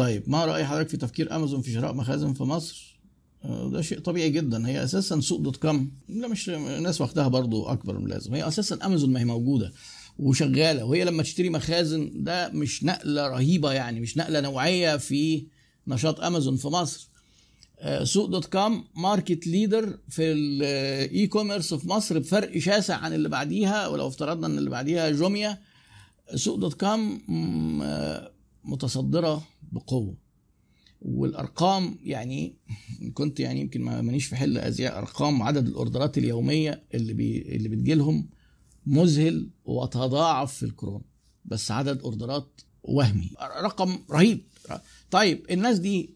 طيب ما رأي حضرتك في تفكير أمازون في شراء مخازن في مصر؟ آه، ده شيء طبيعي جدا. هي أساسا سوق دوت كوم لا مش الناس واخدها برضو أكبر من اللازم. هي أساسا أمازون ما هي موجودة وشغالة وهي لما تشتري مخازن ده مش نقلة رهيبة يعني مش نقلة نوعية في نشاط أمازون في مصر. آه، سوق دوت كوم market leader في ال e-commerce في مصر بفرق شاسع عن اللي بعديها ولو افترضنا إن اللي بعديها جوميا. سوق دوت كوم آه، متصدرة بقوة. والأرقام يعني كنت يعني يمكن ما- مانيش في حل أذيع أرقام عدد ال order ات اليومية اللي بي اللي بتجيلهم مذهل وتضاعف في الكورونا. بس عدد order ات وهمي. رقم رهيب. طيب الناس دي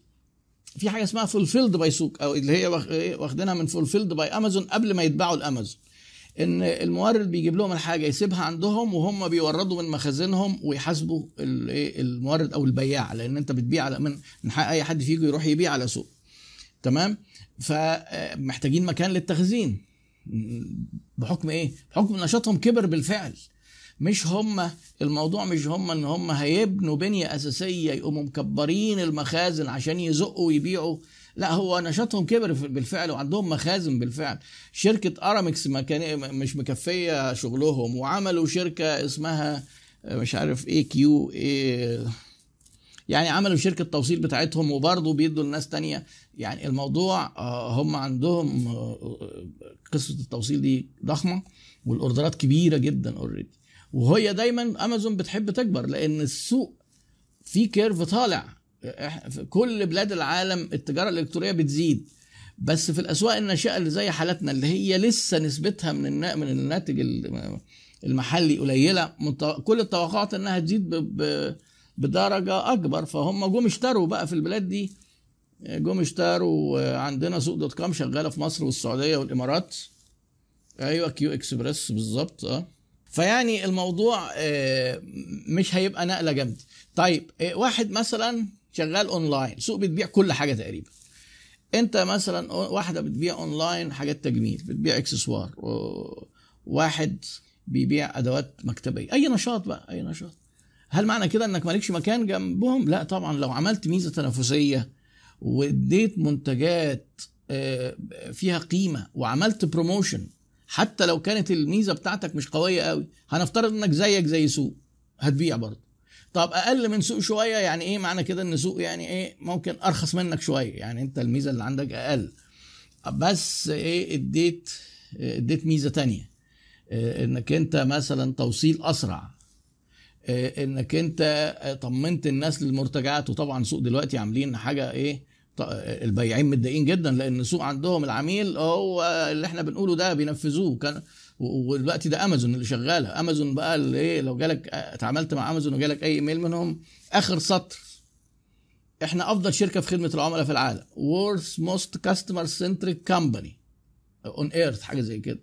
في حاجة اسمها fulfilled by سوق أو اللي هي إيه، واخدينها من fulfilled by امازون قبل ما يتباعوا الامازون إن المورد بيجيب لهم الحاجة يسيبها عندهم وهم بيوردوا من مخازنهم ويحاسبوا إيه، المورد أو البياع لأن أنت بتبيع على من من حق أي حد فيكم يروح يبيع على سوق. تمام؟ فمحتاجين مكان للتخزين. بحكم إيه؟ بحكم نشاطهم كبر بالفعل. مش هم الموضوع مش هم إن هم هيبنوا بنية أساسية يقوموا مكبرين المخازن عشان يزقوا ويبيعوا. لا هو نشاطهم كبر بالفعل وعندهم مخازن بالفعل. شركة أرامكس ما كان مش مكفية شغلهم وعملوا شركة اسمها مش عارف إيه Q إيه يعني عملوا شركة توصيل بتاعتهم وبرضه بيدوا لناس تانية. يعني الموضوع آه، هم عندهم آه، قصة التوصيل دي ضخمة وال order ات كبيرة جدا already وهي دايما أمازون بتحب تكبر لأن السوق في curve طالع. في كل بلاد العالم التجارة الإلكترونية بتزيد. بس في الأسواق الناشئة اللي زي حالتنا اللي هي لسه نسبتها من من الناتج ال- المحلي قليلة مت- كل التوقعات إنها تزيد ب- ب- بدرجة أكبر. فهم جم اشتروا بقى في البلاد دي. جم اشتروا عندنا سوق دوت كوم شغالة في مصر والسعودية والإمارات. أيوة Q Express بالظبط آه. فيعني الموضوع آه، مش هيبقى نقلة جامدة. طيب آه، واحد مثلا شغال أونلاين. سوق بتبيع كل حاجة تقريبا. أنت مثلا واحدة بتبيع أونلاين حاجات تجميل بتبيع إكسسوار واحد بيبيع أدوات مكتبية. أي نشاط بقى أي نشاط. هل معنى كده إنك مالكش مكان جنبهم؟ لا طبعا. لو عملت ميزة تنافسية واديت منتجات آه، فيها قيمة وعملت promotion حتى لو كانت الميزة بتاعتك مش قوية قوي هنفترض إنك زيك زي سوق هتبيع برضه. طب أقل من سوق شوية يعني إيه معنى كده إن سوق يعني إيه ممكن أرخص منك شوية؟ يعني أنت الميزة اللي عندك أقل. بس إيه إديت إديت ميزة تانية. آه، إنك أنت مثلا توصيل أسرع. آه، إنك أنت طمنت الناس للمرتجعات. وطبعا سوق دلوقتي عاملين حاجة إيه؟ البياعين متضايقين جدا لأن سوق عندهم العميل هو اللي إحنا بنقوله ده بينفذوه. كان ودلوقتي ده امازون اللي شغاله امازون بقى اللي إيه لو جالك اتعاملت مع امازون وجالك أي إيميل منهم آخر سطر. إحنا أفضل شركة في خدمة العملاء في العالم. World's most customer centric company. On earth حاجة زي كده.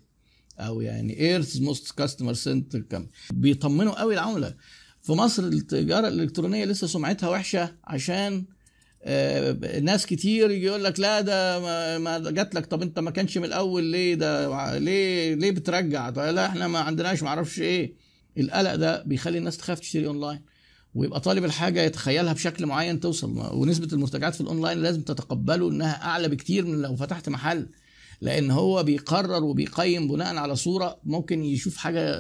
أو يعني Earth's most customer centric company بيطمنوا قوي العملاء. في مصر التجارة الإلكترونية لسه سمعتها وحشة عشان ناس كتير يقول لك لا ده ما- ما جات لك طب انت ما كانش من الأول ليه؟ ده ليه؟ ليه بترجع؟ طيب لا إحنا ما عندناش ما أعرفش إيه. القلق ده بيخلي الناس تخاف تشتري أونلاين ويبقى طالب الحاجة يتخيلها بشكل معين توصل ونسبة المرتجعات في الأونلاين لازم تتقبلوا إنها أعلى بكتير من لو فتحت محل لأن هو بيقرر وبيقيم بناء على صورة ممكن يشوف حاجة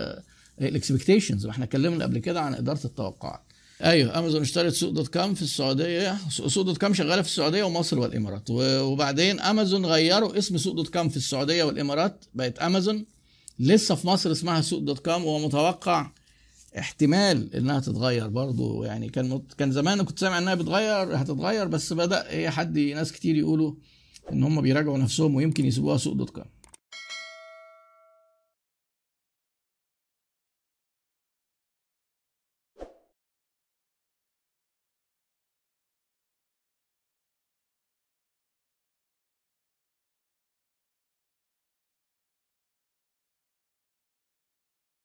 ال expectations إحنا اتكلمنا قبل كده عن إدارة التوقعات. أيوه أمازون اشترت سوق dot com في السعودية سوق dot com شغالة في السعودية ومصر والإمارات. وبعدين أمازون غيروا اسم سوق dot com في السعودية والإمارات بقت أمازون. لسه في مصر اسمها سوق dot com ومتوقع احتمال إنها تتغير برضو. يعني كان مت... كان زمان كنت سامع إنها بتغير هتتغير بس بدأ إيه حد ناس كتير يقولوا إن هم بيراجعوا نفسهم ويمكن يسيبوها سوق dot com